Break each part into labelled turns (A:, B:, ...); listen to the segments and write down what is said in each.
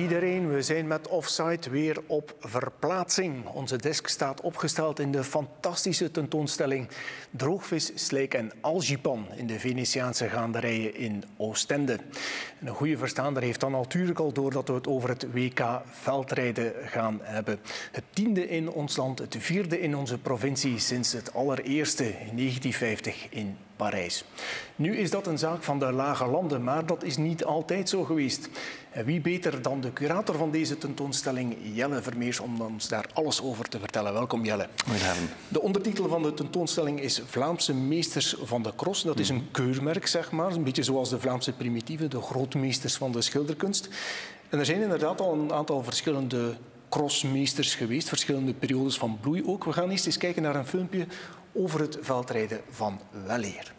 A: iedereen. We zijn met Offside weer op verplaatsing. Onze desk staat opgesteld in de fantastische tentoonstelling Droogvis, Slijk en Algipan in de Venetiaanse gaanderijen in Oostende. een goede verstaander heeft dan natuurlijk al door dat we het over het WK veldrijden gaan hebben. Het tiende in ons land, het vierde in onze provincie sinds het allereerste in 1950 in Parijs. Nu is dat een zaak van de lage landen, maar dat is niet altijd zo geweest. En wie beter dan de curator van deze tentoonstelling, Jelle Vermeers, om ons daar alles over te vertellen. Welkom Jelle.
B: Goedenavond.
A: De ondertitel van de tentoonstelling is Vlaamse meesters van de cross. Dat is een keurmerk, zeg maar. Een beetje zoals de Vlaamse primitieven, de grootmeesters van de schilderkunst. En er zijn inderdaad al een aantal verschillende crossmeesters geweest, verschillende periodes van bloei ook. We gaan eerst eens kijken naar een filmpje over het veldrijden van Welleer.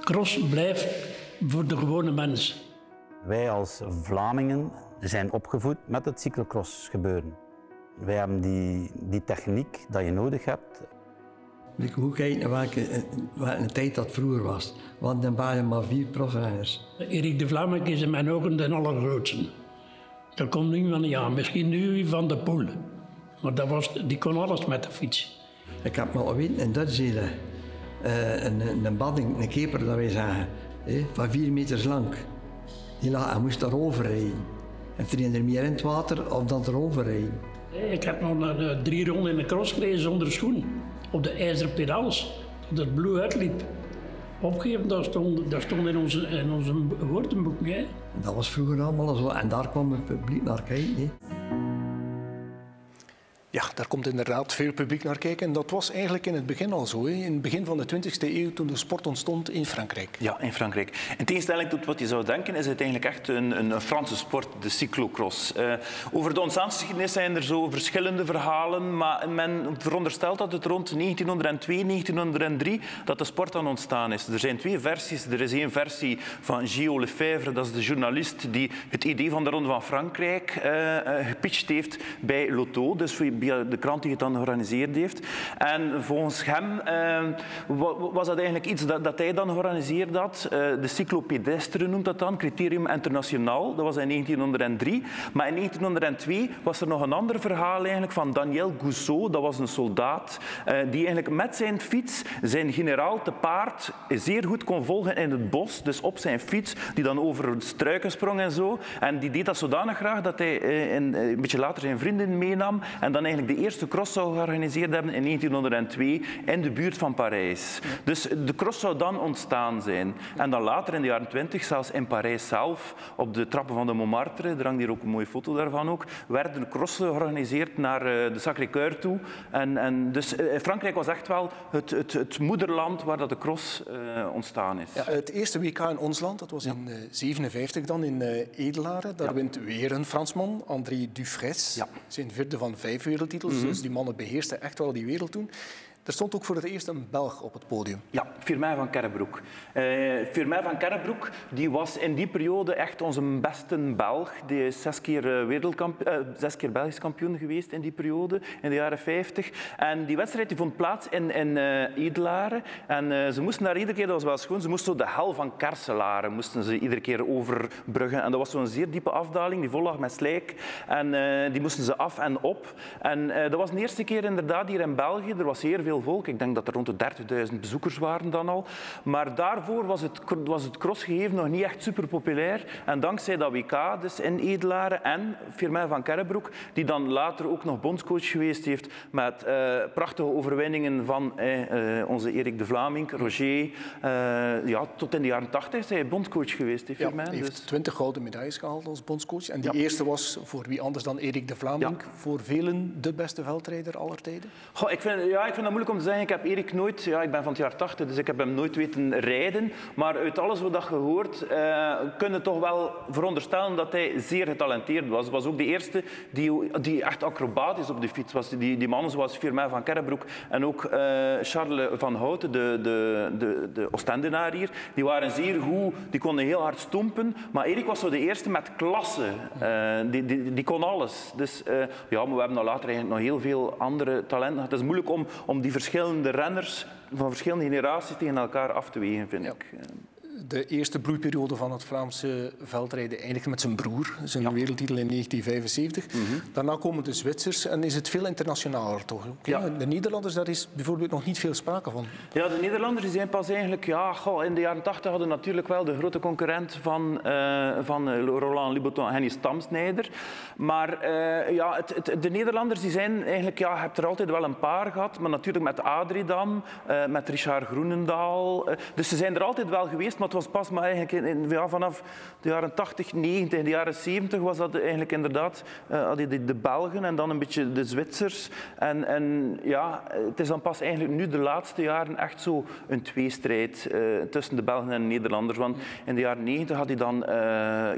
C: Cross blijft voor de gewone mens.
B: Wij als Vlamingen zijn opgevoed met het cyclocross gebeuren. Wij hebben die, die techniek dat je nodig hebt.
D: Ik hoe kijken naar welke, welke tijd dat vroeger was. Want dan waren maar vier profrenners.
C: Erik de Vlaming is in mijn ogen de allergrootste. Er komt niemand niet aan. Misschien nu Van de Poel. Maar dat was, die kon alles met de fiets.
D: Ik heb al weten in Duitsland uh, een, een badding, een keper dat wij zagen, van vier meters lang. Die lag en moest daarover rijden. En trainde er meer in het water of dan erover rijden.
C: Ik heb nog een, drie ronden in de cross gereden zonder schoen. Op de ijzeren pedaals, dat het bloed uitliep. Opgeven, dat stond, dat stond in onze, in onze woordenboek. Hè.
D: Dat was vroeger allemaal zo. En daar kwam het publiek naar kijken.
A: Ja, daar komt inderdaad veel publiek naar kijken. En dat was eigenlijk in het begin al zo. Hè? In het begin van de 20e eeuw, toen de sport ontstond in Frankrijk.
E: Ja, in Frankrijk. In tegenstelling tot wat je zou denken, is het eigenlijk echt een, een Franse sport, de cyclocross. Uh, over de ontstaansgeschiedenis zijn er zo verschillende verhalen, maar men veronderstelt dat het rond 1902, 1903 dat de sport aan ontstaan is. Er zijn twee versies. Er is één versie van Gilles Lefebvre, dat is de journalist die het idee van de Ronde van Frankrijk uh, gepitcht heeft bij Lotto, dus de krant die het dan georganiseerd heeft. En volgens hem uh, was dat eigenlijk iets dat, dat hij dan georganiseerd had. Uh, de cyclopedestre noemt dat dan, Criterium Internationaal. Dat was in 1903. Maar in 1902 was er nog een ander verhaal eigenlijk van Daniel Gousseau. Dat was een soldaat uh, die eigenlijk met zijn fiets zijn generaal te paard zeer goed kon volgen in het bos. Dus op zijn fiets, die dan over struiken sprong en zo. En die deed dat zodanig graag dat hij een beetje later zijn vrienden meenam en dan eigenlijk de eerste cross zou georganiseerd hebben in 1902 in de buurt van Parijs. Dus de cross zou dan ontstaan zijn. En dan later in de jaren 20, zelfs in Parijs zelf, op de trappen van de Montmartre, er hangt hier ook een mooie foto daarvan ook, werden crossen georganiseerd naar eh, de Sacré-Cœur toe. En, en dus eh, Frankrijk was echt wel het, het, het moederland waar dat de cross uh, ontstaan is.
A: Ja, het eerste WK in ons land, dat was in 1957 dan in uh, Edelaren. Daar ja. wint weer een Fransman, André Dufresne. Ja. Zijn vierde van vijf wereldtitels titels. Mm -hmm. Dus die mannen beheersten echt wel die wereld toen. Er stond ook voor het eerst een Belg op het podium.
E: Ja, Firmin van Kerrebroek. Uh, Firmin van Kerrebroek die was in die periode echt onze beste Belg. Die is zes keer, uh, wereldkamp uh, zes keer Belgisch kampioen geweest in die periode, in de jaren 50. En die wedstrijd die vond plaats in, in Edelaren. En ze moesten daar iedere keer, dat was wel schoon, ze moesten de hel van Kerselaren moesten ze iedere keer overbruggen. En dat was zo'n zeer diepe afdaling, die vol lag met slijk. En die moesten ze af en op. En dat was de eerste keer inderdaad hier in België. Er was zeer veel volk. Ik denk dat er rond de 30.000 bezoekers waren dan al. Maar daarvoor was het, was het crossgegeven nog niet echt super populair. En dankzij dat WK dus in Edelaren en Firmin van Kerrebroek, die dan later ook nog bondscoach geweest heeft met uh, prachtige overwinningen van eh, uh, onze Erik de Vlaming, Roger. Ja, tot in de jaren 80 is hij bondscoach geweest,
A: Firmin. Ja, hij heeft
E: dus...
A: 20 gouden medailles gehaald als bondscoach. En die ja. eerste was voor wie anders dan Erik de Vlaming, ja. voor velen de beste veldrijder aller tijden?
E: Goh, ik, vind, ja, ik vind dat moeilijk om te zeggen. Ik heb Erik nooit, ja, ik ben van het jaar 80, dus ik heb hem nooit weten rijden. Maar uit alles wat je hoort, uh, kunnen toch wel veronderstellen dat hij zeer getalenteerd was. Was ook de eerste die, die echt acrobatisch op de fiets was. Die, die mannen zoals Firmin van Kerrebroek en ook uh, Charles van Houten, de, de, de, de Oostendenaar hier, die waren zeer goed, die konden heel hard stompen. Maar Erik was zo de eerste met klasse. Uh, die, die, die kon alles. Dus ja, maar we hebben nou later nog heel veel andere talenten. Het is moeilijk om, om die verschillende renners van verschillende generaties tegen elkaar af te wegen, vind
A: ja.
E: ik.
A: De eerste bloeiperiode van het Vlaamse veldrijden eindigde met zijn broer, zijn wereldtitel in 1975.
E: Mhm.
A: Daarna komen de Zwitsers en is het veel internationaler toch?
E: Ja.
A: De Nederlanders, daar is bijvoorbeeld nog niet veel sprake van.
E: Ja, de Nederlanders zijn pas eigenlijk... Ja, goh, in de jaren 80 hadden natuurlijk wel de grote concurrent van, eh, van eh, Roland Liboton, Henny Stamsnijder. Maar eh, ja, het, het- de Nederlanders die zijn eigenlijk... Ja, je hebt er altijd wel een paar gehad. Maar natuurlijk met Adrie dan, eh, met Richard Groenendaal. dus ze zijn er altijd wel geweest. Maar was pas maar eigenlijk in, ja, vanaf de jaren 80, 90, de jaren 70 was dat eigenlijk inderdaad eh, de, de Belgen en dan een beetje de Zwitsers. En, en ja, het is dan pas eigenlijk nu de laatste jaren echt zo een tweestrijd eh, tussen de Belgen en de Nederlanders. Want in de jaren 90 had hij dan, eh,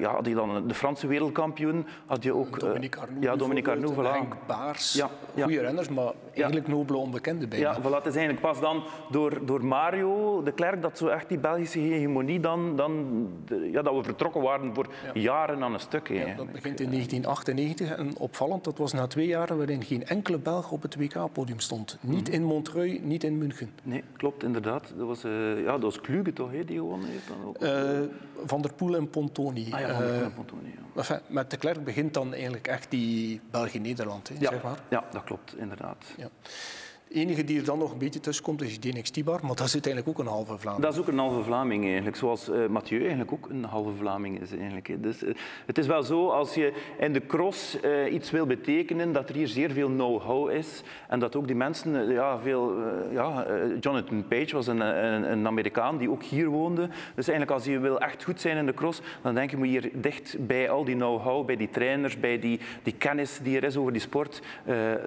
E: ja, had hij dan de Franse wereldkampioen. Had je ook,
A: Dominique Arnoux.
E: Ja, Dominique Arnoux, voilà.
A: Henk Baars.
E: Ja, ja.
A: Goeie renners, maar eigenlijk nobele onbekenden bijna.
E: Ja, voilà, het is eigenlijk pas dan door, door Mario de Klerk dat zo echt die Belgische hegemonie dan, dan de- ja, dat we vertrokken waren voor jaren aan een stuk. eigenlijk.
A: Dat begint in 1998 en opvallend, dat was na twee jaren waarin geen enkele Belg op het WK-podium stond.
E: Mhm.
A: Niet in Montreuil, niet in München.
E: Nee, klopt, inderdaad. Dat was, eh, ja, dat was Kluge toch, hè, die gewonnen heeft dan ook.
A: Eh, Van der Poel en Pontoni.
E: ah ja, van de
A: Eh,
E: Poel en Pontoni, ja.
A: enfin, met de Klerk begint dan eigenlijk echt die België-Nederland,
E: Ja,
A: zeg maar.
E: ja, dat klopt, inderdaad.
A: Ja. Enige die er dan nog een beetje tussen komt is Denex Tibar, maar dat is uiteindelijk ook een halve Vlaanderen.
E: Dat is ook een halve Vlaming eigenlijk, zoals eh, Mathieu eigenlijk ook een halve Vlaming is eigenlijk. Dus, eh, het is wel zo, als je in de cross eh, iets wil betekenen, dat er hier zeer veel know-how is en dat ook die mensen, ja, veel, ja, Jonathan Page was een, een, een Amerikaan die ook hier woonde. Dus eigenlijk als je wil echt goed zijn in de cross, dan denk je moet hier dicht bij al die know-how, bij die trainers, bij die, die kennis die er is over die sport,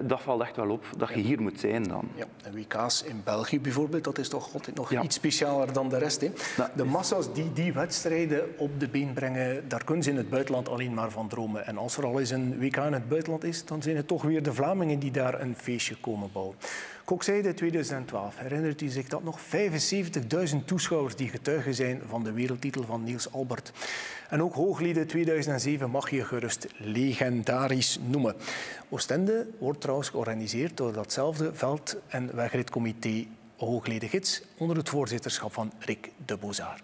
E: dat valt echt wel op, dat je hier moet zijn dan.
A: Ja, en WK's in België bijvoorbeeld, dat is toch altijd nog
E: Ja.
A: iets specialer dan de rest. Hè?
E: Ja.
A: De massa's die die wedstrijden op de been brengen, daar kunnen ze in het buitenland alleen maar van dromen. En als er al eens een WK in het buitenland is, dan zijn het toch weer de Vlamingen die daar een feestje komen bouwen. Kokzijde 2012, herinnert u zich dat nog? 75.000 toeschouwers die getuigen zijn van de wereldtitel van Niels Albert. En ook Hooglieden 2007 mag je gerust legendarisch noemen. Oostende wordt trouwens georganiseerd door datzelfde veld- en wegritcomité Hoogleden Gids onder het voorzitterschap van Rick de Bozaar.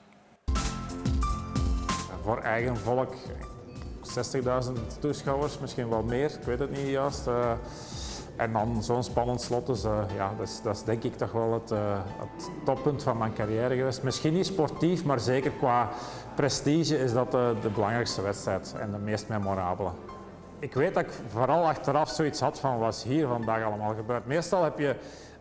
F: Voor eigen volk 60.000 toeschouwers, misschien wel meer, ik weet het niet juist. Eh, en dan zo'n spannend slot, dus eh, ja, dat is, dat is denk ik toch wel het, eh, het toppunt van mijn carrière geweest. Misschien niet sportief, maar zeker qua prestige is dat eh, de belangrijkste wedstrijd en de meest memorabele. Ik weet dat ik vooral achteraf zoiets had van wat is hier vandaag allemaal gebeurd. Meestal heb je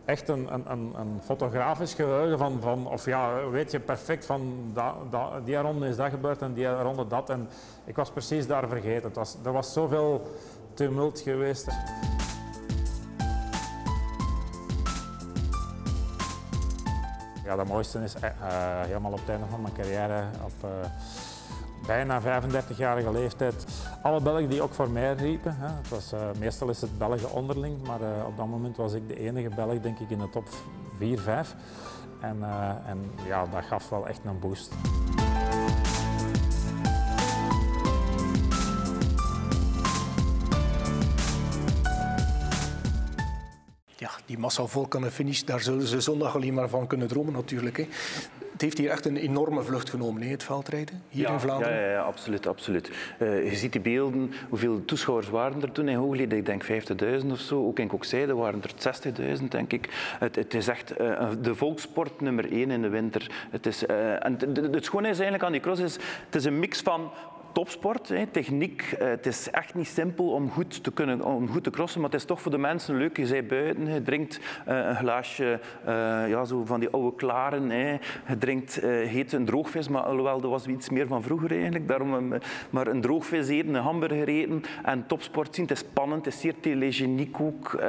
F: echt een, een, een, fotografisch geheugen van, van, of ja, weet je perfect van da- die ronde is dat gebeurd en die ronde dat. En ik was precies daar vergeten. Het was, er was zoveel tumult geweest. Ja, het mooiste is eh, eh, helemaal op het einde van mijn carrière, op eh, bijna 35-jarige leeftijd, alle Belgen die ook voor mij riepen. Hè. Het was, meestal is het Belgen onderling, maar op dat moment was ik de enige Belg, denk ik, in de top 4, 5. En, en ja, dat gaf wel echt een boost.
A: Die massa volk aan de finish, daar zullen ze zondag alleen maar van kunnen dromen natuurlijk. Hè. Het heeft hier echt een enorme vlucht genomen, hè, het veldrijden, hier in Vlaanderen.
E: Ja, ja, ja absoluut. absoluut. Eh, je ziet die beelden, hoeveel toeschouwers waren er toen in Hooglied? Ik denk 50.000 of zo. Ook in Kokzijde waren er 60.000, denk ik. Het, het is echt eh, de volkssport nummer één in de winter. Het, is, eh, en het, het, het schone is eigenlijk aan die cross, is, het is een mix van topsport, hè, techniek. Eh, het is echt niet simpel om goed te kunnen om goed te crossen, maar het is toch voor de mensen leuk. Je bent buiten, je drinkt eh, een glaasje eh, ja, zo van die oude klaren. Hè. Je drinkt heet een droogvis, maar alhoewel dat was iets meer van vroeger eigenlijk. Daarom, maar een droogvis eten, een hamburger eten en topsport zien. Het is spannend, het is zeer telegeniek ook.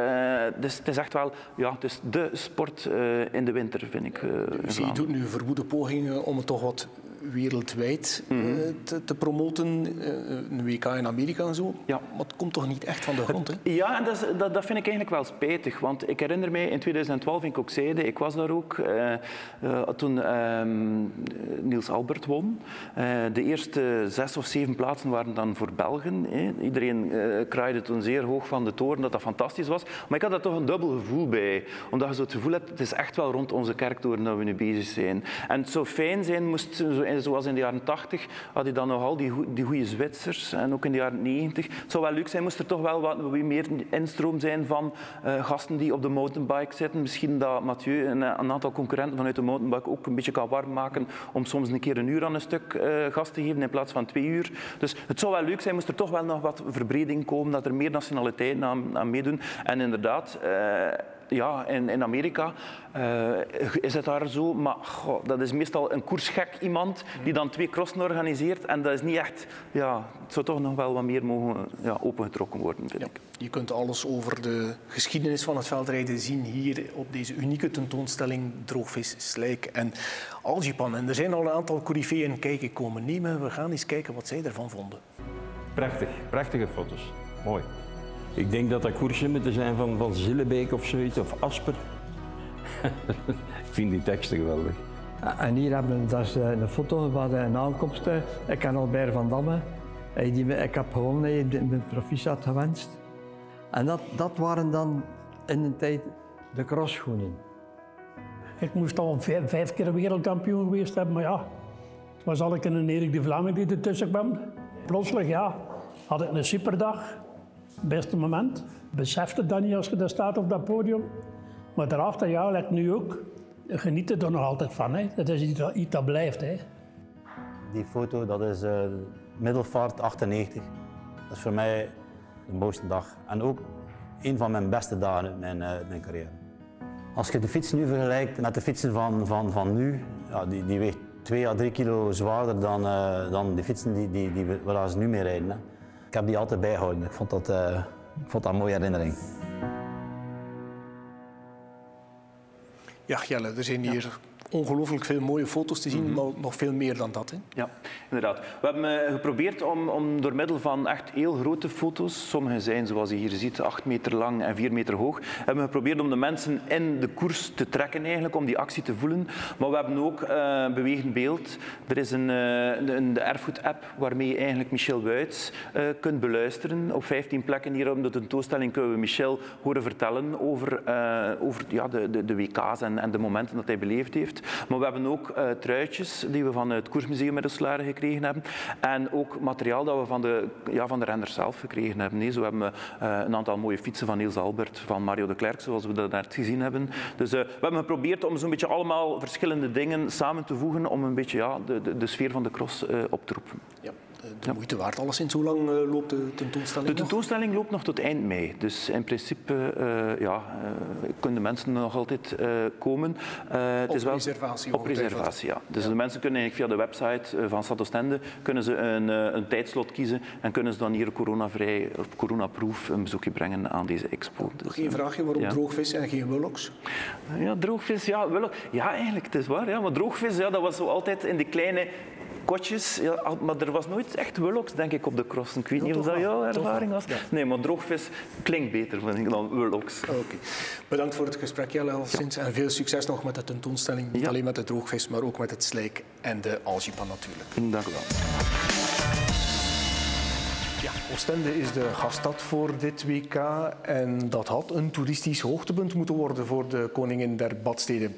E: Dus het is echt wel ja, het is de sport in de winter, vind ik.
A: Dus je doet nu verwoede pogingen om het toch wat wereldwijd eh,
E: Mhm.
A: te, te promoten. eh, een WK in Amerika en zo.
E: Ja.
A: Maar het komt toch niet echt van de grond, hè?
E: Ja, en dat, is- dat, dat vind ik eigenlijk wel spijtig. Want ik herinner mij in 2012 in Kokzijde, ik was daar ook, eh, toen ehm, Niels Albert won. De eerste zes of zeven plaatsen waren dan voor Belgen. hè. Iedereen kraaide toen zeer hoog van de toren dat dat fantastisch was. Maar ik had daar toch een dubbel gevoel bij. Omdat je zo het gevoel hebt, het is echt wel rond onze kerktoren dat we nu bezig zijn. En het zou fijn zijn moest zo en zoals in de jaren 80 had je dan nogal die, die goede Zwitsers en ook in de jaren 90. Het zou wel leuk zijn, moest er toch wel wat meer instroom zijn van uh, gasten die op de mountainbike zitten. Misschien dat Mathieu een, een, aantal concurrenten vanuit de mountainbike ook een beetje kan warm maken om soms een keer een uur aan een stuk uh, gas te geven in plaats van twee uur. Dus het zou wel leuk zijn, moest er toch wel nog wat verbreding komen, dat er meer nationaliteiten aan, aan meedoen. En inderdaad... ja, in, in Amerika uh, is het daar zo. Maar goh, dat is meestal een koersgek iemand die dan twee crossen organiseert. En dat is niet echt... Ja, het zou toch nog wel wat meer mogen ja, opengetrokken worden, vind ik.
A: Je kunt alles over de geschiedenis van het veldrijden zien hier op deze unieke tentoonstelling Droogvis, Slijk en Algipan. En er zijn al een aantal coryfeeën kijken komen nemen. We gaan eens kijken wat zij ervan vonden.
G: Prachtig, prachtige foto's. Mooi. Ik denk dat dat koersje moeten zijn van, van Zillebeek of zoiets, of Asper. ik vind die teksten geweldig.
D: En hier hebben we dat is een foto van de aankomsten. Ik ken Albert van Damme. Ik heb gewoon mijn proficiat gewenst. En dat, dat waren dan in de tijd de crossschoenen.
C: Ik moest al vijf, vijf keer wereldkampioen geweest hebben, maar ja, het was al een Erik de Vlaming die ertussen kwam. Plotseling, ja, had ik een superdag beste moment. Besefte dat niet als je daar staat op dat podium. Maar daarachter, ja, lijkt nu ook. Geniet er nog altijd van. Hè. Dat is iets dat, blijft. Hè.
B: Die foto, dat is uh, middelvaart 98. Dat is voor mij de mooiste dag. En ook een van mijn beste dagen in mijn, uh, mijn carrière. Als je de fiets nu vergelijkt met de fietsen van, van, van nu, ja, die, die weegt 2 à 3 kilo zwaarder dan, uh, dan de fietsen die, die, die, waar ze nu mee rijden. Hè. Ik heb die altijd bijgehouden. Ik vond dat, uh, ik vond dat een mooie herinnering.
A: Ja, Jelle, er zijn hier ongelooflijk veel mooie foto's te zien, mhm. maar nog veel meer dan dat. Hè?
E: Ja, inderdaad. We hebben uh, geprobeerd om, om door middel van echt heel grote foto's, sommige zijn zoals je hier ziet 8 meter lang en 4 meter hoog, hebben we geprobeerd om de mensen in de koers te trekken eigenlijk, om die actie te voelen. Maar we hebben ook uh, bewegend beeld. Er is een, uh, een de Erfgoed-app waarmee je eigenlijk Michel Wuits kunt beluisteren. Op 15 plekken hier op de tentoonstelling kunnen we Michel horen vertellen over, over ja, de, de, de WK's en, en de momenten dat hij beleefd heeft. Maar we hebben ook uh, truitjes die we van het Koersmuseum Middelslaren gekregen hebben. En ook materiaal dat we van de, ja, van de renners zelf gekregen hebben. Nee, zo hebben we uh, een aantal mooie fietsen van Niels Albert, van Mario de Klerk, zoals we dat net gezien hebben. Dus uh, we hebben geprobeerd om zo'n beetje allemaal verschillende dingen samen te voegen om een beetje ja, de, de, de sfeer van de cross op te roepen.
A: Ja de moeite waard. Alleszins, hoe lang uh, loopt de tentoonstelling
E: De tentoonstelling loopt nog tot eind mei. Dus in principe uh, ja, uh, kunnen mensen nog altijd komen.
A: het op is wel reservatie?
E: Op reservatie, ja. Dus ja. de mensen kunnen eigenlijk via de website van Satostende kunnen ze een, een tijdslot kiezen en kunnen ze dan hier coronavrij, of coronaproof een bezoekje brengen aan deze expo.
A: Dus, geen vraagje, waarom ja. droogvis en geen willox?
E: Ja, droogvis, ja, willox. Ja, eigenlijk, het is waar. Ja, maar droogvis, ja, dat was zo altijd in de kleine kotjes, ja, maar er was nooit echt Wullox, denk ik, op de crossen. Ik weet niet of dat jouw ervaring was. Nee, maar droogvis klinkt beter, vind ik, dan Wullox.
A: Oké. Bedankt voor het gesprek, Jelle, al sinds. En veel succes nog met de tentoonstelling. Niet alleen met de droogvis, maar ook met het slijk en de algipan natuurlijk.
E: Dank u wel.
A: Ja, Oostende is de gaststad voor dit WK en dat had een toeristisch hoogtepunt moeten worden voor de koningin der badsteden.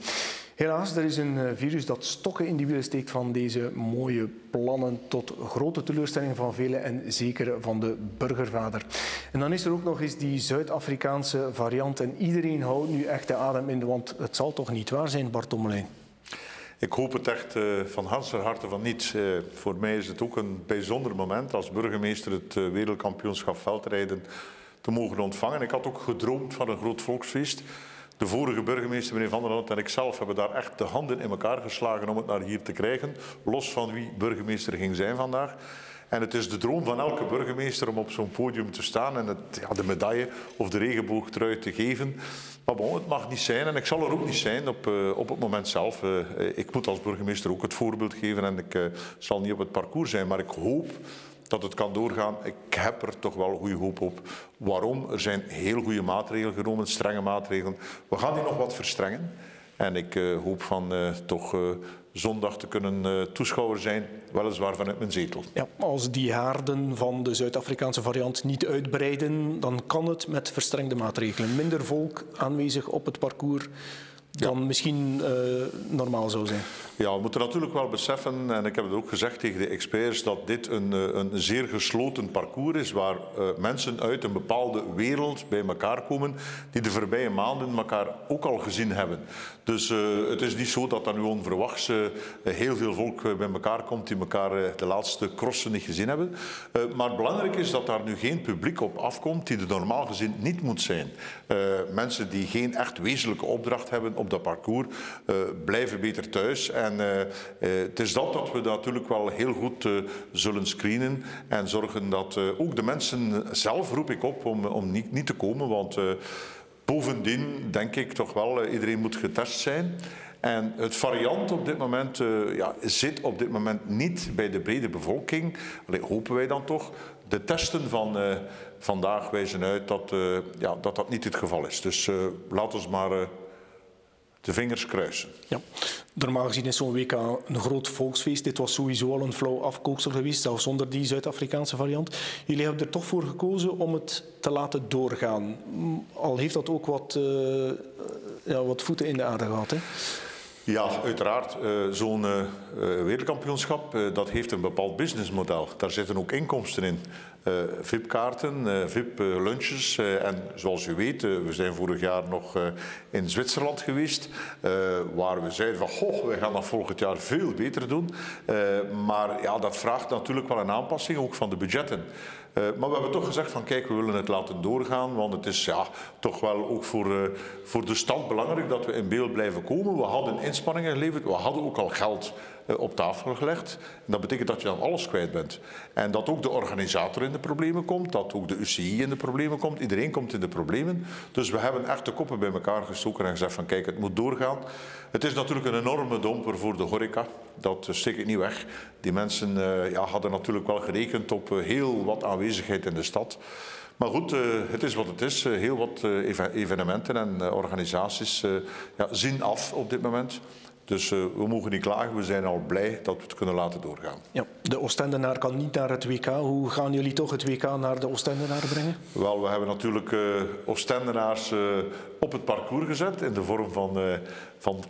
A: Helaas, er is een eh, virus dat stokken in de wielen steekt van deze mooie plannen tot grote teleurstelling van velen en zeker van de burgervader. En dan is er ook nog eens die Zuid-Afrikaanse variant en iedereen houdt nu echt de adem in, want het zal toch niet waar zijn, Bart Tommelijn?
H: Ik hoop het echt uh, van ganser harte van niets. Uh, voor mij is het ook een bijzonder moment als burgemeester het wereldkampioenschap veldrijden te mogen ontvangen. Ik had ook gedroomd van een groot volksfeest. De vorige burgemeester, meneer Van der Hout en ik zelf hebben daar echt de handen in elkaar geslagen om het naar hier te krijgen. Los van wie burgemeester ging zijn vandaag. En het is de droom van elke burgemeester om op zo'n podium te staan en het, ja, de medaille of de regenboogtrui te geven. Maar het mag niet zijn en ik zal er ook niet zijn op, uh, op het moment zelf. Uh, ik moet als burgemeester ook het voorbeeld geven en ik zal niet op het parcours zijn. Maar ik hoop dat het kan doorgaan. Ik heb er toch wel goede hoop op. Waarom? Er zijn heel goede maatregelen genomen, strenge maatregelen. We gaan die nog wat verstrengen. En ik uh, hoop van uh, toch uh, zondag te kunnen toeschouwer zijn, weliswaar vanuit mijn zetel.
A: Ja, als die haarden van de Zuid-Afrikaanse variant niet uitbreiden, dan kan het met verstrengde maatregelen. Minder volk aanwezig op het parcours, dan misschien uh, normaal zou zijn.
H: Ja, we moeten natuurlijk wel beseffen, en ik heb het ook gezegd tegen de experts, dat dit een, eh, een zeer gesloten parcours is waar uh, mensen uit een bepaalde wereld bij elkaar komen die de voorbije maanden elkaar ook al gezien hebben. Dus uh, het is niet zo dat er nu onverwachts heel veel volk bij elkaar komt die elkaar de laatste crossen niet gezien hebben. maar belangrijk is dat daar nu geen publiek op afkomt die er normaal gezien niet moet zijn. mensen die geen echt wezenlijke opdracht hebben op dat parcours blijven beter thuis. En en uh, het is dat dat we natuurlijk wel heel goed zullen screenen en zorgen dat ook de mensen zelf roep ik op om, om niet, niet te komen, want bovendien denk ik toch wel iedereen moet getest zijn. En het variant op dit moment ja, zit op dit moment niet bij de brede bevolking. Allee, hopen wij dan toch. De testen van vandaag wijzen uit dat, ja, dat dat niet het geval is. Dus laten we maar de vingers kruisen.
A: Ja. Normaal gezien is zo'n WK een groot volksfeest. Dit was sowieso al een flauw afkooksel geweest, zelfs zonder die Zuid-Afrikaanse variant. Jullie hebben er toch voor gekozen om het te laten doorgaan. Al heeft dat ook wat, uh, ja, wat voeten in de aarde gehad. Hè?
H: Ja, uiteraard. Uh, Zo'n uh, wereldkampioenschap dat heeft een bepaald businessmodel. Daar zitten ook inkomsten in. Uh, VIP-kaarten, uh, VIP-lunches. Uh, en zoals u weet, we zijn vorig jaar nog in Zwitserland geweest, waar we zeiden van, goh, we gaan dat volgend jaar veel beter doen. maar ja, dat vraagt natuurlijk wel een aanpassing, ook van de budgetten. Maar we hebben toch gezegd van kijk, we willen het laten doorgaan, want het is ja, toch wel ook voor, voor de stad belangrijk dat we in beeld blijven komen. We hadden inspanningen geleverd, we hadden ook al geld op tafel gelegd. Dat betekent dat je dan alles kwijt bent. En dat ook de organisator in de problemen komt, dat ook de UCI in de problemen komt, iedereen komt in de problemen. Dus we hebben echt de koppen bij elkaar gestoken en gezegd van kijk, het moet doorgaan. Het is natuurlijk een enorme domper voor de horeca, dat steek ik niet weg. Die mensen ja, hadden natuurlijk wel gerekend op heel wat aanwezigheid in de stad. Maar goed, het is wat het is. Heel wat evenementen en organisaties ja, zien af op dit moment. Dus we mogen niet klagen. We zijn al blij dat we het kunnen laten doorgaan.
A: Ja, de Oostendenaar kan niet naar het WK. Hoe gaan jullie toch het WK naar de Oostendenaar brengen?
H: Wel, we hebben natuurlijk Oostendenaars op het parcours gezet in de vorm van, van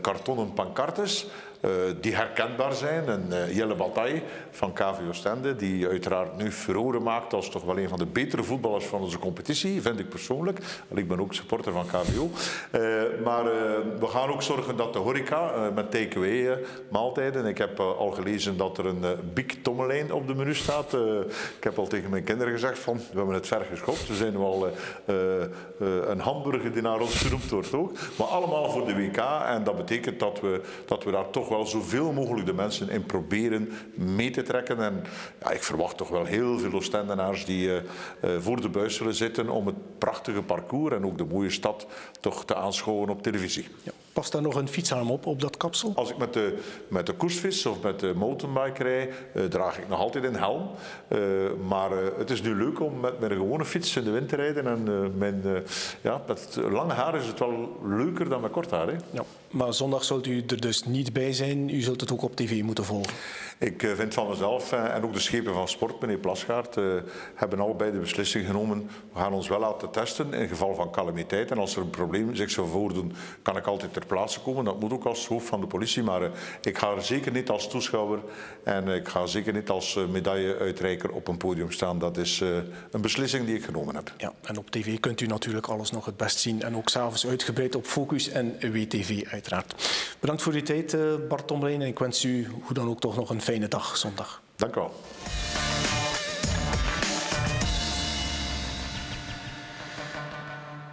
H: kartonnen pancartes. Uh, die herkenbaar zijn. En uh, Jelle Bataille van KV Oostende, die uiteraard nu furoren maakt als toch wel een van de betere voetballers van onze competitie, vind ik persoonlijk. Ik ben ook supporter van KVO. Eh, maar we gaan ook zorgen dat de horeca met takeaway maaltijden. Ik heb al gelezen dat er een Big Tommelijn op de menu staat. ik heb al tegen mijn kinderen gezegd van, we hebben het ver geschopt. We zijn wel een hamburger die naar ons genoemd wordt ook. Maar allemaal voor de WK. En dat betekent dat we, dat we daar toch wel zoveel mogelijk de mensen in proberen mee te trekken. En ja, ik verwacht toch wel heel veel Oostendenaars die uh, voor de buis zullen zitten om het prachtige parcours en ook de mooie stad toch te aanschouwen op televisie.
A: Ja. Past daar nog een fietsarm op, op dat kapsel?
H: Als ik met de, met de koersvis of met de mountainbike rij, uh, draag ik nog altijd een helm. Uh, maar uh, het is nu leuk om met, met een gewone fiets in de wind te rijden. En mijn, ja, met lange haar is het wel leuker dan met kort haar. Hè?
A: Ja, maar zondag zult u er dus niet bij zijn. U zult het ook op tv moeten volgen.
H: Ik vind van mezelf en ook de schepen van sport, meneer Plasgaard, hebben allebei de beslissing genomen. We gaan ons wel laten testen in geval van calamiteit. En als er een probleem zich zou voordoen, kan ik altijd ter plaatse komen. Dat moet ook als hoofd van de politie. Maar ik ga er zeker niet als toeschouwer en ik ga zeker niet als medailleuitreiker op een podium staan. Dat is een beslissing die ik genomen heb.
A: Ja, en op tv kunt u natuurlijk alles nog het best zien. En ook s'avonds uitgebreid op Focus en WTV uiteraard. Bedankt voor uw tijd Bart Tomlijn. En ik wens u hoe dan ook toch nog een fijne dag zondag.
H: Dank u wel.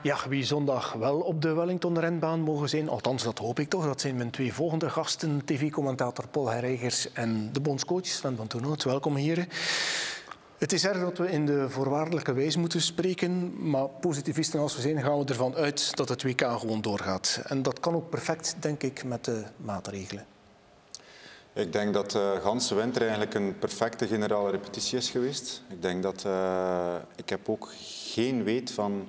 A: Ja, wie zondag wel op de Wellington-renbaan mogen zijn, althans dat hoop ik toch, dat zijn mijn twee volgende gasten, tv-commentator Paul Herregers en de bondscoach Sven van Toernoot. Welkom heren. Het is erg dat we in de voorwaardelijke wijs moeten spreken, maar positivisten als we zijn gaan we ervan uit dat het WK gewoon doorgaat. En dat kan ook perfect, denk ik, met de maatregelen.
I: Ik denk dat de uh, ganse winter eigenlijk een perfecte generale repetitie is geweest. Ik denk dat uh, ik heb ook geen weet van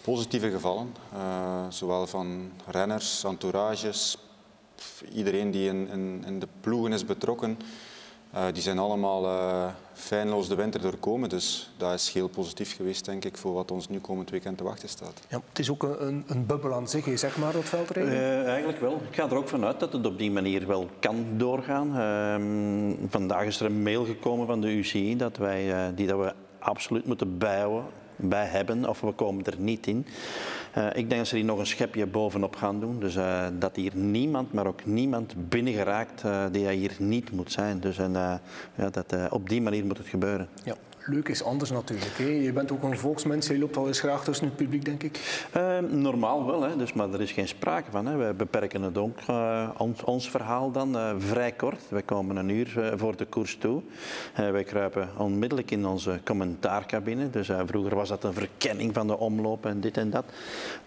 I: positieve gevallen. Uh, zowel van renners, entourages, iedereen die in, in, de ploegen is betrokken. Die zijn allemaal feilloos de winter doorkomen. Dus dat is heel positief geweest, denk ik, voor wat ons nu komend weekend te wachten staat.
A: Ja, het is ook een, een bubbel aan zich, zeg maar, dat veldrijden?
G: Uh, eigenlijk wel. Ik ga er ook vanuit dat het op die manier wel kan doorgaan. Ehm, vandaag is er een mail gekomen van de UCI dat wij, die dat we absoluut moeten bijhouden bij hebben of we komen er niet in. Uh, ik denk dat ze hier nog een schepje bovenop gaan doen. Dus uh, dat hier niemand, maar ook niemand binnengeraakt uh, die hier niet moet zijn. Dus en, ja, dat, op die manier moet het gebeuren.
A: Ja leuk is anders natuurlijk. Hè. Je bent ook een volksmens, je loopt al eens graag tussen het publiek, denk ik.
G: Uh, normaal wel, hè. Dus, maar er is geen sprake van. Hè. We beperken het ook, uh, ons, ons, verhaal dan, uh, vrij kort. We komen een uur voor de koers toe. wij kruipen onmiddellijk in onze commentaarcabine. Dus vroeger was dat een verkenning van de omloop en dit en dat.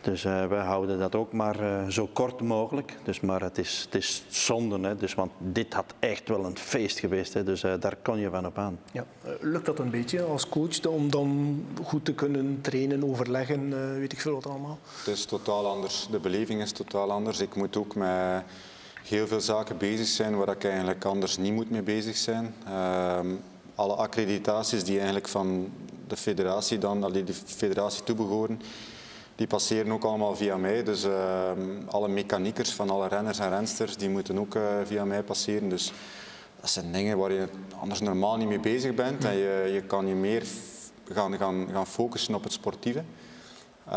G: Dus we houden dat ook maar zo kort mogelijk. Dus, maar het is, het is zonde, hè. Dus, want dit had echt wel een feest geweest. Hè. Dus daar kon je van op aan.
A: Ja. lukt dat een beetje? Als coach om dan goed te kunnen trainen, overleggen, uh, weet ik veel wat allemaal?
I: Het is totaal anders. De beleving is totaal anders. Ik moet ook met heel veel zaken bezig zijn waar ik eigenlijk anders niet moet mee bezig zijn. Uh, alle accreditaties die eigenlijk van de federatie dan, die de federatie toebehoren, die passeren ook allemaal via mij. Dus uh, alle mechaniekers van alle renners en rensters, die moeten ook uh, via mij passeren. Dus dat zijn dingen waar je anders normaal niet mee bezig bent. En je, je kan je meer gaan, gaan, gaan focussen op het sportieve. Uh,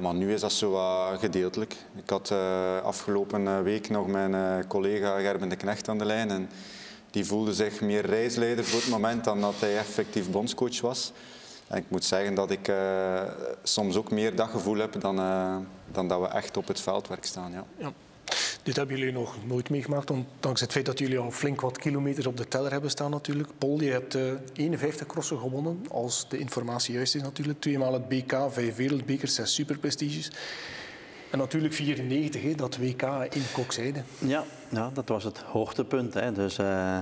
I: maar nu is dat zo uh, gedeeltelijk. Ik had uh, afgelopen week nog mijn collega Gerben de Knecht aan de lijn. En die voelde zich meer reisleider voor het moment dan dat hij effectief bondscoach was. En ik moet zeggen dat ik soms ook meer daggevoel heb dan, dan dat we echt op het veldwerk staan. Ja. ja.
A: Dit hebben jullie nog nooit meegemaakt, ondanks het feit dat jullie al flink wat kilometers op de teller hebben staan natuurlijk. Paul, je hebt uh, 51 crossen gewonnen, als de informatie juist is natuurlijk. Tweemaal het BK, vijf wereldbekers, zes superprestiges. En natuurlijk 94, hè, dat WK in Kokzijde.
G: Ja, ja, dat was het hoogtepunt. Hè. Dus, uh,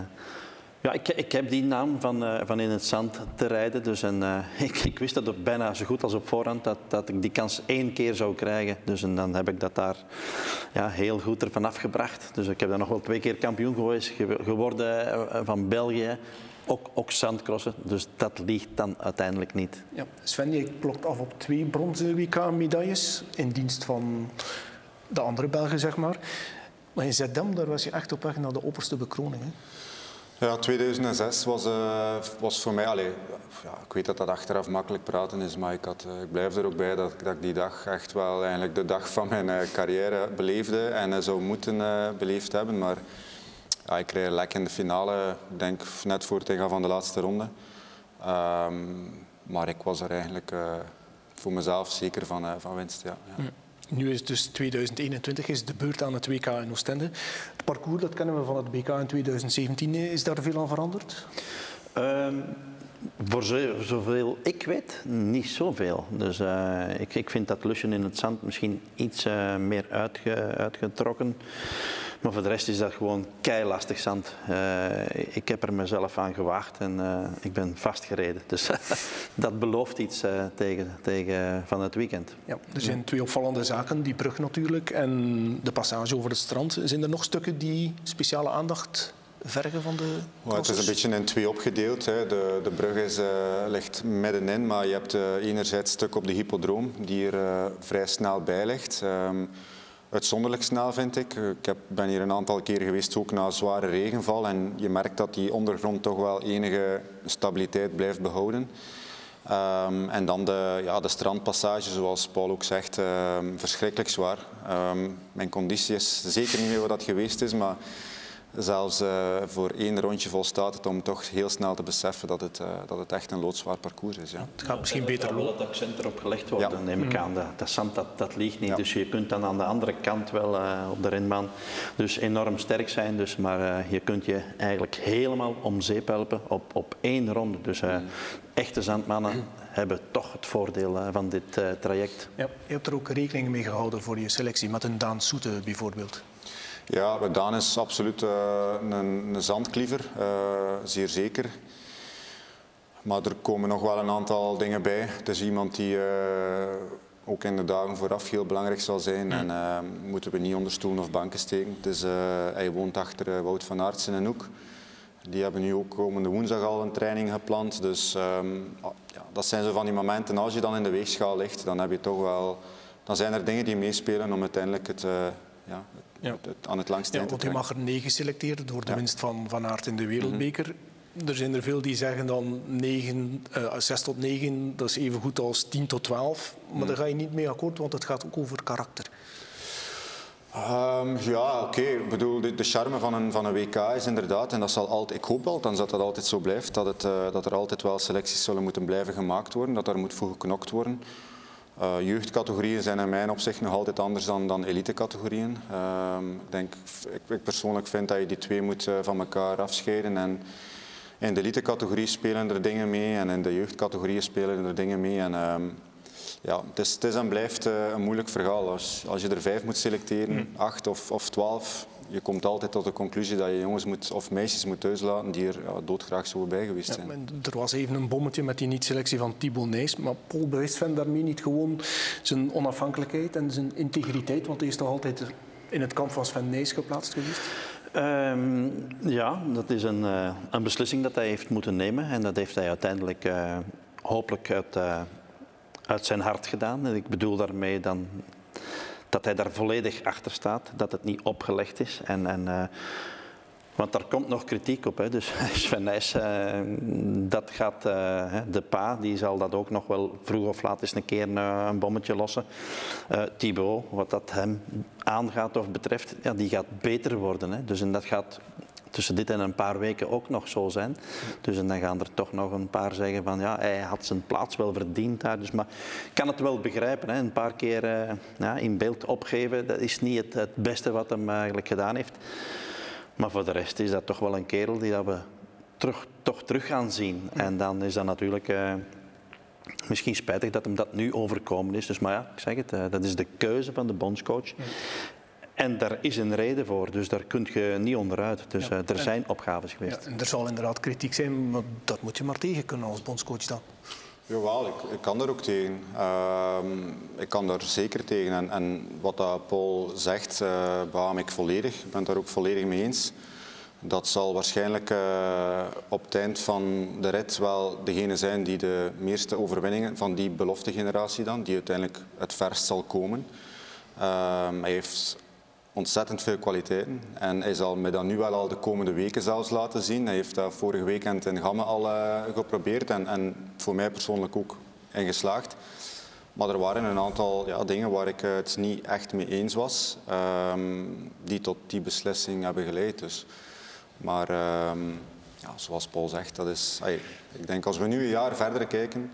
G: ja, ik, ik heb die naam van, uh, van in het zand te rijden. Dus en, uh, ik, ik, wist dat op bijna zo goed als op voorhand dat, dat ik die kans één keer zou krijgen. Dus en dan heb ik dat daar ja, heel goed ervan afgebracht. Dus ik heb dan nog wel twee keer kampioen geweest, geworden uh, van België. Ook, ook zandcrossen, dus dat ligt dan uiteindelijk niet.
A: Ja. Sven, je klopt af op twee bronzen WK-medailles in dienst van de andere Belgen, zeg maar. Maar in Zeddam, daar was je echt op weg naar de opperste bekroning. Hè?
I: Ja, 2006 was, uh, was voor mij... Allee, ja, ik weet dat dat achteraf makkelijk praten is, maar ik, had, uh, ik blijf er ook bij dat, dat ik die dag echt wel eigenlijk de dag van mijn uh, carrière beleefde en zou moeten beleefd hebben. Maar ja, ik kreeg lek in de finale, denk net voor het van de laatste ronde. Um, maar ik was er eigenlijk voor mezelf zeker van, van winst. Ja, ja.
A: Nu is dus 2021, is de beurt aan het WK in Oostende. Het parcours dat kennen we van het WK in 2017. Is daar veel aan veranderd?
G: Um, voor zoveel ik weet, niet zoveel. Dus uh, ik, ik vind dat lusje in het zand misschien iets uh, meer uitge, uitgetrokken. Maar voor de rest is dat gewoon keilastig zand. Uh, ik heb er mezelf aan gewaagd en uh, ik ben vastgereden. Dus dat belooft iets uh, tegen, tegen van het weekend.
A: Ja, er zijn twee opvallende zaken. Die brug natuurlijk en de passage over het strand. Zijn er nog stukken die speciale aandacht vergen van de
I: well, Het is een beetje in twee opgedeeld. Hè. De, de brug is, uh, ligt middenin, maar je hebt uh, enerzijds stuk op de hippodroom die er uh, vrij snel bij ligt. Um, uitzonderlijk snel, vind ik. Ik heb, ben hier een aantal keer geweest, ook na zware regenval. En je merkt dat die ondergrond toch wel enige stabiliteit blijft behouden. Um, en dan de, ja, de strandpassage, zoals Paul ook zegt, um, verschrikkelijk zwaar. Um, mijn conditie is zeker niet meer wat dat geweest is, maar zelfs uh, voor één rondje volstaat het om toch heel snel te beseffen dat het, uh, dat het echt een loodzwaar parcours is. Ja.
A: Het gaat misschien beter
G: lopen. wel het accent erop gelegd worden, ja. neem ik aan. Dat, dat zand dat, dat ligt niet. Ja. Dus je kunt dan aan de andere kant wel uh, op de renbaan dus enorm sterk zijn. Dus, maar je kunt je eigenlijk helemaal om zeep helpen op, op één ronde. Dus echte zandmannen hebben toch het voordeel van dit traject.
A: Ja, je hebt er ook rekening mee gehouden voor je selectie, met een Daan Soete bijvoorbeeld.
I: Ja, Daan is absoluut uh, een, een zandkliever, uh, zeer zeker. Maar er komen nog wel een aantal dingen bij. Het is iemand die uh, ook in de dagen vooraf heel belangrijk zal zijn. En moeten we niet onder stoelen of banken steken. Dus, hij woont achter Wout van Aertsen en Hoek. Die hebben nu ook komende woensdag al een training gepland. Dus ehm, ah, ja, dat zijn zo van die momenten. Als je dan in de weegschaal ligt, dan, heb je toch wel, dan zijn er dingen die meespelen om uiteindelijk het, ja, het- het- aan het langste
A: Ja,
I: eind te
A: want hij
I: trekken.
A: mag er negen selecteren door de winst van Van Aert in de Wereldbeker. Er zijn er veel die zeggen dan 9, eh 6 tot 9, dat is even goed als 10 tot 12. Maar daar ga je niet mee akkoord, want het gaat ook over karakter.
I: Ehm, ja, oké. Ik bedoel, de, de charme van een, van een WK is inderdaad, en dat zal altijd, ik hoop althans dat dat altijd zo blijft, dat, het, eh, dat er altijd wel selecties zullen moeten blijven gemaakt worden, dat daar moet voor geknokt worden. Eh, jeugdcategorieën zijn in mijn opzicht nog altijd anders dan, dan elitecategorieën. Ehm, ik, denk, ik, ik persoonlijk vind dat je die twee moet eh, van elkaar afscheiden. En in de elitecategorie spelen er dingen mee en in de jeugdcategorieën spelen er dingen mee. En, ehm, ja, het, is, het is en blijft eh, een moeilijk verhaal. Als, als je er vijf moet selecteren, acht of, of twaalf, je komt altijd tot de conclusie dat je jongens moet, of meisjes moet thuislaten die er ja, doodgraag zouden bij geweest zijn.
A: er was even een bommetje met die niet-selectie van Thibaut Nijs. Maar Paul bewijst van daarmee niet gewoon zijn onafhankelijkheid en zijn integriteit. Want hij is toch altijd in het kamp van Sven Nijs geplaatst geweest.
G: Ehm, ja, dat is een, eh, een beslissing dat hij heeft moeten nemen. En dat heeft hij uiteindelijk eh, hopelijk uit, eh, uit zijn hart gedaan. En ik bedoel daarmee dan dat hij daar volledig achter staat. Dat het niet opgelegd is. En, en, eh, want daar komt nog kritiek op. Hè. Dus Sven Nys, eh, dat gaat, eh, de pa, die zal dat ook nog wel vroeg of laat eens een keer een bommetje lossen. Thibaut, wat dat hem aangaat of betreft, ja, die gaat beter worden. Hè. Dus en dat gaat tussen dit en een paar weken ook nog zo zijn. Dus en dan gaan er toch nog een paar zeggen van ja, hij had zijn plaats wel verdiend daar. Dus, maar ik kan het wel begrijpen. Hè. Een paar keer eh, ja, in beeld opgeven, dat is niet het, het beste wat hem eigenlijk gedaan heeft. Maar voor de rest is dat toch wel een kerel die dat we terug, toch terug gaan zien. En dan is dat natuurlijk eh, misschien spijtig dat hem dat nu overkomen is. Dus, maar ja, ik zeg het, eh, dat is de keuze van de bondscoach. En daar is een reden voor, dus daar kun je niet onderuit. Dus eh, er zijn opgaves
A: Ja,
G: geweest.
A: en er zal inderdaad kritiek zijn, maar dat moet je maar tegen kunnen als bondscoach dan.
I: Jawel, ik, ik kan daar ook tegen. Ehm, ik kan daar zeker tegen. En, en wat dat Paul zegt, eh beaam ik volledig. Ik ben het daar ook volledig mee eens. Dat zal waarschijnlijk eh, op het eind van de rit wel degene zijn die de meeste overwinningen van die beloftegeneratie dan, die uiteindelijk het verst zal komen. Ehm, hij heeft ontzettend veel kwaliteiten. En hij zal me dat nu wel al de komende weken zelfs laten zien. Hij heeft dat vorige weekend in Gamme al eh, geprobeerd en, en voor mij persoonlijk ook in geslaagd. Maar er waren een aantal ja, dingen waar ik het niet echt mee eens was, ehm, die tot die beslissing hebben geleid. Dus. Maar ehm, ja, zoals Paul zegt, dat is, ik denk als we nu een jaar verder kijken,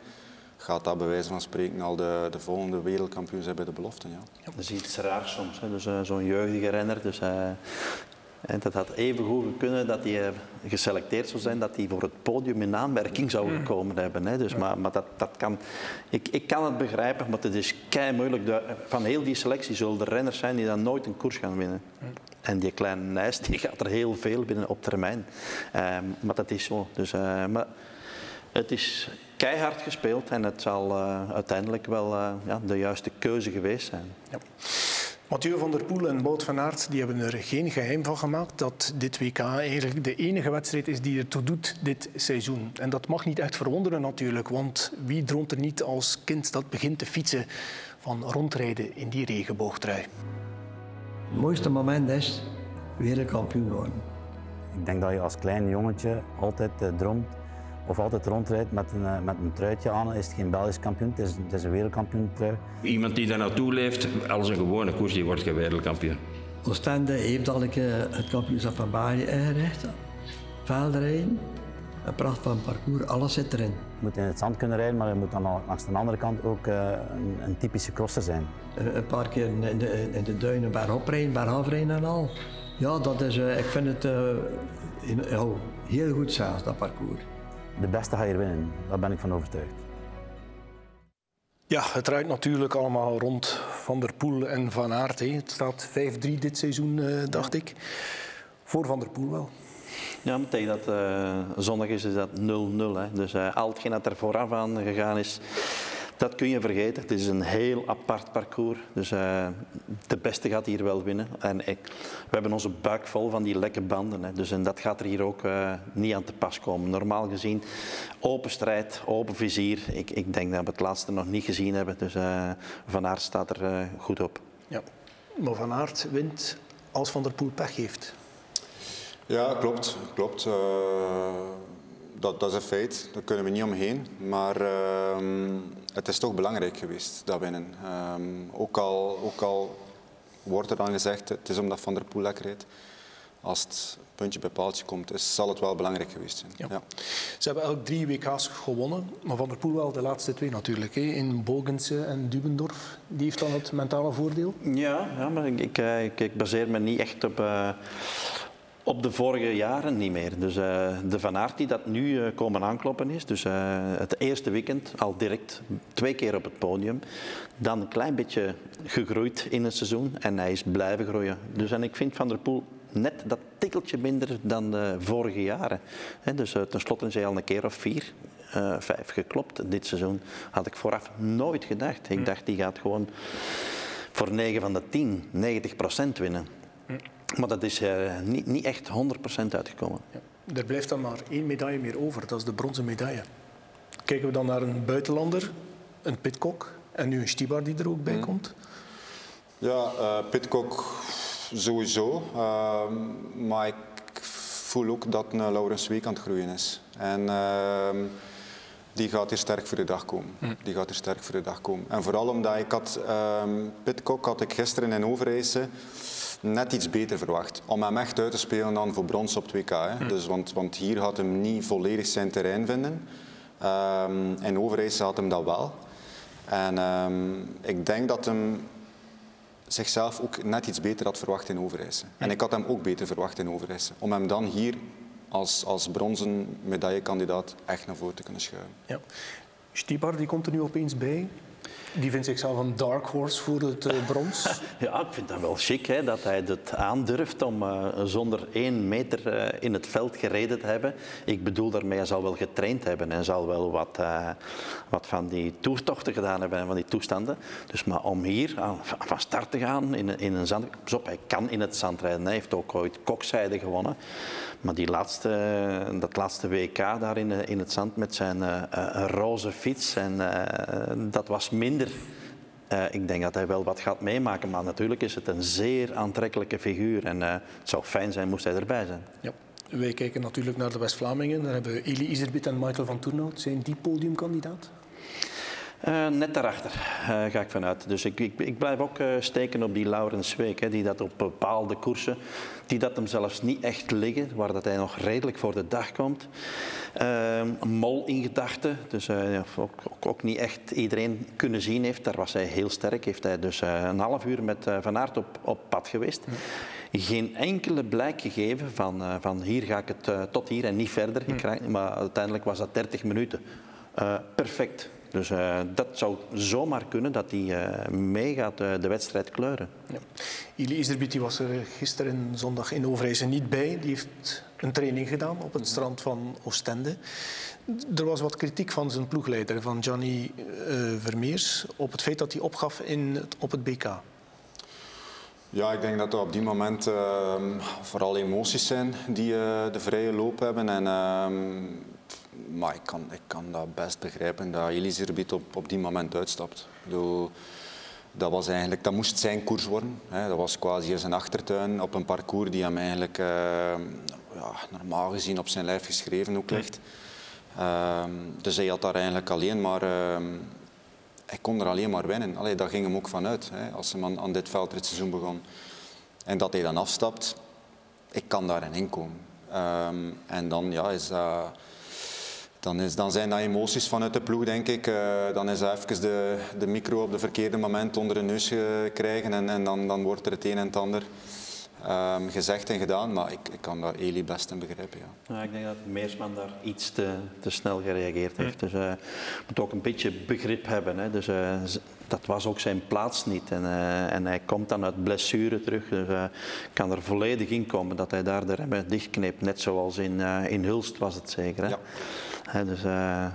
I: gaat dat bij wijze van spreken al de, de volgende wereldkampioen zijn bij de belofte. Ja.
G: Dat is iets raars soms. Hè. Dus, eh, Zo'n jeugdige renner. Dus, eh, en dat had even goed kunnen dat hij eh, geselecteerd zou zijn, dat hij voor het podium in aanmerking zou gekomen hebben. Hè. Dus, Maar, maar dat, dat kan, ik, ik kan het begrijpen, maar het is kei moeilijk. De- Van heel die selectie zullen er renners zijn die dan nooit een koers gaan winnen. En die kleine Nijs die gaat er heel veel binnen op termijn. Ehm, maar dat is zo. Dus, eh, maar het is keihard gespeeld en het zal eh, uiteindelijk wel eh, ja, de juiste keuze geweest zijn.
A: Ja. Mathieu van der Poel en Wout van Aert die hebben er geen geheim van gemaakt dat dit WK eigenlijk de enige wedstrijd is die ertoe doet dit seizoen. En dat mag niet echt verwonderen natuurlijk, want wie droomt er niet als kind dat begint te fietsen van rondrijden in die regenboogtrui?
D: Het mooiste moment is wereldkampioen worden.
B: Ik denk dat je als klein jongetje altijd eh, droomt of altijd rondrijdt met een, eh, met een truitje aan. Is het geen Belgisch kampioen, het is, het is een wereldkampioen trui.
J: Iemand die daar naartoe leeft, als een gewone koers, die wordt geen wereldkampioen.
D: Oostende heeft al een keer het kampioenschap van België ingericht. Veldrijden, een pracht van parcours, alles zit erin.
B: Je moet in het zand kunnen rijden, maar je moet dan langs de andere kant ook eh, een, een typische crosser zijn.
D: Een een paar keer in de, in de duinen bergop rijden, bergaf rijden en al. Ja, dat is, eh, ik vind het eh, ja, heel goed zelfs, dat parcours.
B: De beste ga je winnen, daar ben ik van overtuigd.
A: Ja, het draait natuurlijk allemaal rond Van der Poel en Van Aert. hè. Het staat 5-3 dit seizoen, eh, dacht ik. Voor Van der Poel wel.
G: Ja, maar tegen dat eh, zondag is, is dat 0-0. hè. Dus eh, al hetgeen dat er vooraf aan gegaan is, dat kun je vergeten. Het is een heel apart parcours. Dus uh, de beste gaat hier wel winnen. En ik, we hebben onze buik vol van die lekke banden. Hè. Dus en dat gaat er hier ook uh, niet aan te pas komen. Normaal gezien open strijd, open vizier. Ik, ik denk dat we het laatste nog niet gezien hebben. Dus uh, Van Aert staat er goed op.
A: Ja. Maar Van Aert wint als Van der Poel pech heeft.
I: Ja, klopt. klopt. Dat, dat, is een feit, daar kunnen we niet omheen. Maar uh, het is toch belangrijk geweest, dat winnen. Um, ook, al, ook al wordt er dan gezegd, het is omdat Van der Poel lekker rijdt. Als het puntje bij paaltje komt, is, zal het wel belangrijk geweest zijn. Ja. Ja.
A: Ze hebben elk drie WK's gewonnen, maar Van der Poel wel de laatste twee natuurlijk. Hè. In Bogense en Dubendorf. Die heeft dan het mentale voordeel?
G: Ja, ja maar ik, ik, eh, ik baseer me niet echt op... Uh, op de vorige jaren niet meer. Dus uh, de Van Aert die dat nu uh, komen aankloppen is, dus uh, het eerste weekend al direct twee keer op het podium, dan een klein beetje gegroeid in het seizoen en hij is blijven groeien. Dus en ik vind Van der Poel net dat tikkeltje minder dan de vorige jaren. He, dus tenslotte is hij al een keer of vier, vijf geklopt dit seizoen. Had ik vooraf nooit gedacht. Ik dacht die gaat gewoon voor 9 van de 10, 90 procent winnen. Maar dat is uh, niet, niet echt 100% uitgekomen. Ja.
A: Er blijft dan maar één medaille meer over, dat is de bronzen medaille. Kijken we dan naar een buitenlander, een Pitcock en nu een Stibar die er ook bij hmm. komt?
I: Ja, uh, Pitcock sowieso. Uh, maar ik voel ook dat een Laurens Week aan het groeien is. En ehm, die gaat hier sterk voor de dag komen. Hmm. Die gaat hier sterk voor de dag komen. En vooral omdat ik had, ehm, Pitcock had ik gisteren in Overijse net iets beter verwacht. Om hem echt uit te spelen dan voor brons op 2K. Hè. Hm. Dus, want, want hier had hem niet volledig zijn terrein vinden. Um, in Overijse had hem dat wel. En um, ik denk dat hem zichzelf ook net iets beter had verwacht in Overijse. En ik had hem ook beter verwacht in Overijse. Om hem dan hier als, als bronzen medaillekandidaat echt naar voren te kunnen schuiven. Ja.
A: Stibar die komt er nu opeens bij. Die vindt zichzelf een dark horse voor het uh, brons.
G: ja, ik vind dat wel chic hè, dat hij het aandurft om uh, zonder één meter uh, in het veld gereden te hebben. Ik bedoel daarmee, hij zal wel getraind hebben en zal wel wat, wat van die toertochten gedaan hebben en van die toestanden. Dus maar om hier aan, van start te gaan in, in een zand... Op, hij kan in het zand rijden. Hij heeft ook ooit kokzijde gewonnen. Maar die laatste, dat laatste WK daar in, in het zand met zijn roze fiets, en, dat was minder uh, ik denk dat hij wel wat gaat meemaken, maar natuurlijk is het een zeer aantrekkelijke figuur. En uh, het zou fijn zijn moest hij erbij zijn.
A: Ja. Wij kijken natuurlijk naar de West-Vlamingen. Daar hebben we Eli Iserbit en Michael van Toernout. Zijn die podiumkandidaat?
G: Uh, net daarachter uh, ga ik vanuit. Dus ik, ik, ik blijf ook uh, steken op die Laurens Week. Hè, die dat op bepaalde koersen, die dat hem zelfs niet echt liggen, waar dat hij nog redelijk voor de dag komt. mol in gedachten, dus ook, ook, ook, niet echt iedereen kunnen zien heeft. Daar was hij heel sterk. Heeft hij dus een half uur met Van Aert op, op pad geweest. Geen enkele blijk gegeven van, van hier ga ik het tot hier en niet verder. Maar uiteindelijk was dat 30 minuten. perfect. Dus uh, dat zou zomaar kunnen dat hij uh, meegaat uh, de wedstrijd kleuren. Ja.
A: Ili Iserbiet was er gisteren zondag in Overijse niet bij. Die heeft een training gedaan op het strand van Oostende. Er was wat kritiek van zijn ploegleider, van Gianni Vermeers, op het feit dat hij opgaf in het, op het BK.
I: Ja, ik denk dat er op die moment ehm, vooral emoties zijn die de vrije loop hebben. En ehm, maar ik kan, ik kan dat best begrijpen dat Elisabeth op, op die moment uitstapt. Bedoel, dat, was eigenlijk, dat moest zijn koers worden. Hè. Dat was quasi zijn achtertuin op een parcours die hem eigenlijk uh, ja, normaal gezien op zijn lijf geschreven ook ligt. Uh, dus hij had daar eigenlijk alleen maar... Uh, hij kon er alleen maar winnen. Allee, daar ging hem ook vanuit hè, als hij aan, aan dit veldritseizoen begon. En dat hij dan afstapt, ik kan daarin inkomen. Ehm, en dan ja, is dat dan, is, dan zijn dat emoties vanuit de ploeg, denk ik. Uh, dan is dat even de, de micro op de verkeerde moment onder de neus krijgen en, en dan, dan wordt er het een en het ander um, gezegd en gedaan. Maar ik, ik kan daar Eli best in begrijpen. Ja.
G: ja ik denk dat Meersman daar iets te, te snel gereageerd heeft. Dus uh, moet ook een beetje begrip hebben. Hè. Dus, uh, dat was ook zijn plaats niet. En, uh, en hij komt dan uit blessure terug. Dus uh, kan er volledig in komen dat hij daar de remmen dichtkneept. Net zoals in, uh, in Hulst was het zeker. Hè? Ja dus uh,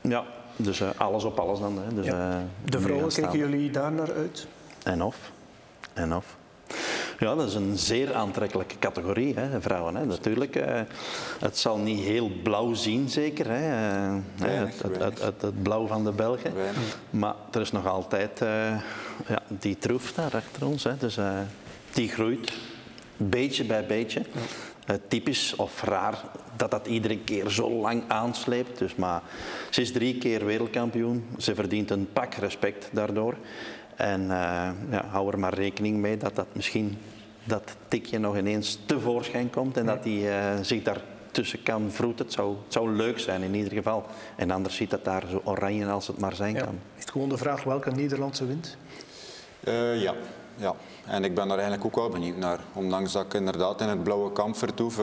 G: ja, dus eh, alles op alles dan. Hè. Dus,
A: Ja.
G: eh,
A: De vrouwen, kijken jullie daar naar uit?
G: En of. En of. Ja, dat is een zeer aantrekkelijke categorie, hè, vrouwen. Hè. Natuurlijk, eh, het zal niet heel blauw zien, zeker. Hè. eh,
I: Weinig,
G: het, het, het,
I: weinig.
G: het- het blauw van de Belgen.
I: Weinig.
G: Maar er is nog altijd eh, ja, die troef daar achter ons. Hè. Dus die groeit, beetje bij beetje. Typisch of raar dat dat iedere keer zo lang aansleept. Dus, maar ze is drie keer wereldkampioen. Ze verdient een pak respect daardoor. En eh, ja, hou er maar rekening mee dat dat misschien dat tikje nog ineens tevoorschijn komt en dat hij eh, zich daar tussen kan vroeten. Het zou, het zou leuk zijn in ieder geval. En anders ziet het daar zo oranje als het maar zijn
A: Ja.
G: kan.
A: Is het gewoon de vraag welke Nederlandse wint?
I: Eh, ja. ja, en ik ben daar eigenlijk ook wel benieuwd naar. Ondanks dat ik inderdaad in het blauwe kamp vertoef,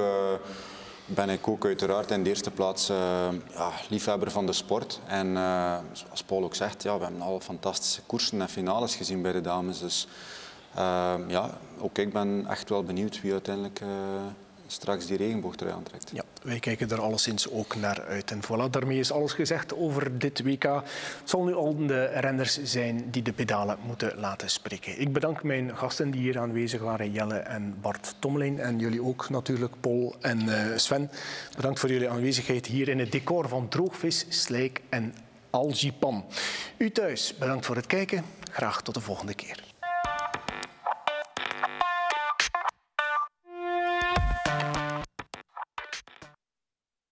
I: ben ik ook uiteraard in de eerste plaats eh, ja, liefhebber van de sport. En eh, zoals Paul ook zegt, ja, we hebben al fantastische koersen en finales gezien bij de dames. Dus eh, ja, ook ik ben echt wel benieuwd wie uiteindelijk straks die regenboogtrui aantrekt.
A: Ja, wij kijken er alleszins ook naar uit. En voilà, daarmee is alles gezegd over dit WK. Het zal nu al de renners zijn die de pedalen moeten laten spreken. Ik bedank mijn gasten die hier aanwezig waren, Jelle en Bart Tommelijn. En jullie ook natuurlijk, Paul en eh, Sven. Bedankt voor jullie aanwezigheid hier in het decor van Droogvis, Slijk en Algipan. U thuis, bedankt voor het kijken. Graag tot de volgende keer.